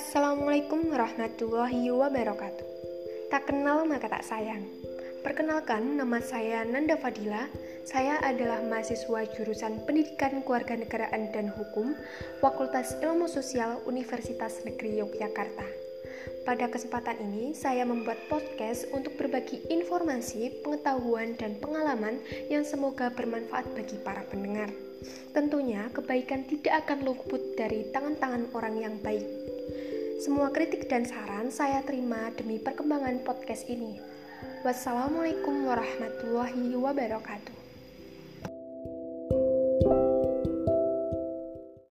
Assalamualaikum warahmatullahi wabarakatuh. Tak kenal maka tak sayang. Perkenalkan, nama saya Nanda Fadila. Saya adalah mahasiswa jurusan Pendidikan Kewarganegaraan dan Hukum, Fakultas Ilmu Sosial Universitas Negeri Yogyakarta. Pada kesempatan ini, saya membuat podcast untuk berbagi informasi, pengetahuan, dan pengalaman yang semoga bermanfaat bagi para pendengar. Tentunya, kebaikan tidak akan luput dari tangan-tangan orang yang baik. Semua kritik dan saran saya terima demi perkembangan podcast ini. Wassalamualaikum warahmatullahi wabarakatuh.